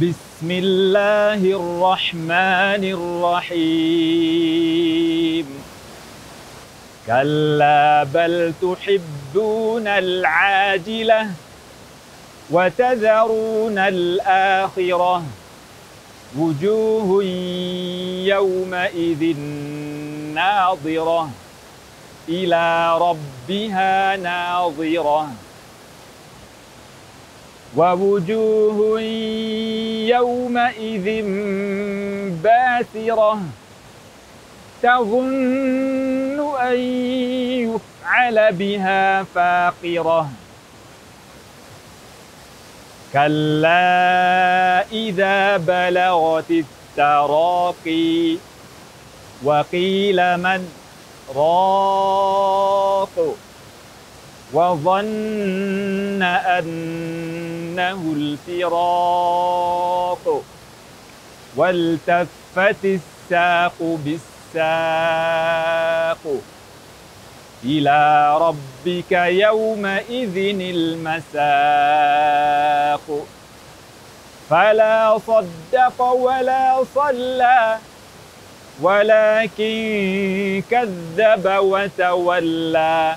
بسم الله الرحمن الرحيم كلا بل تحبون العاجلة وتذرون الآخرة وجوه يومئذ ناظرة إلى ربها ناظرة ووجوه يومئذ باسرة تظن أن يفعل بها فاقرة. كلا إذا بلغت التراقي وقيل من راق وظن أنه الفراق. والتفت الساق بالساق. إلى ربك يومئذ المساق. فلا صدق ولا صلى. ولكن كذب وتولى.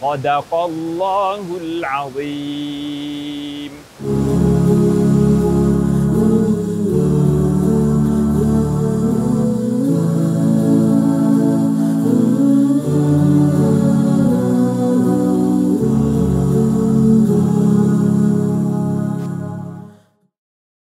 صدق الله العظيم.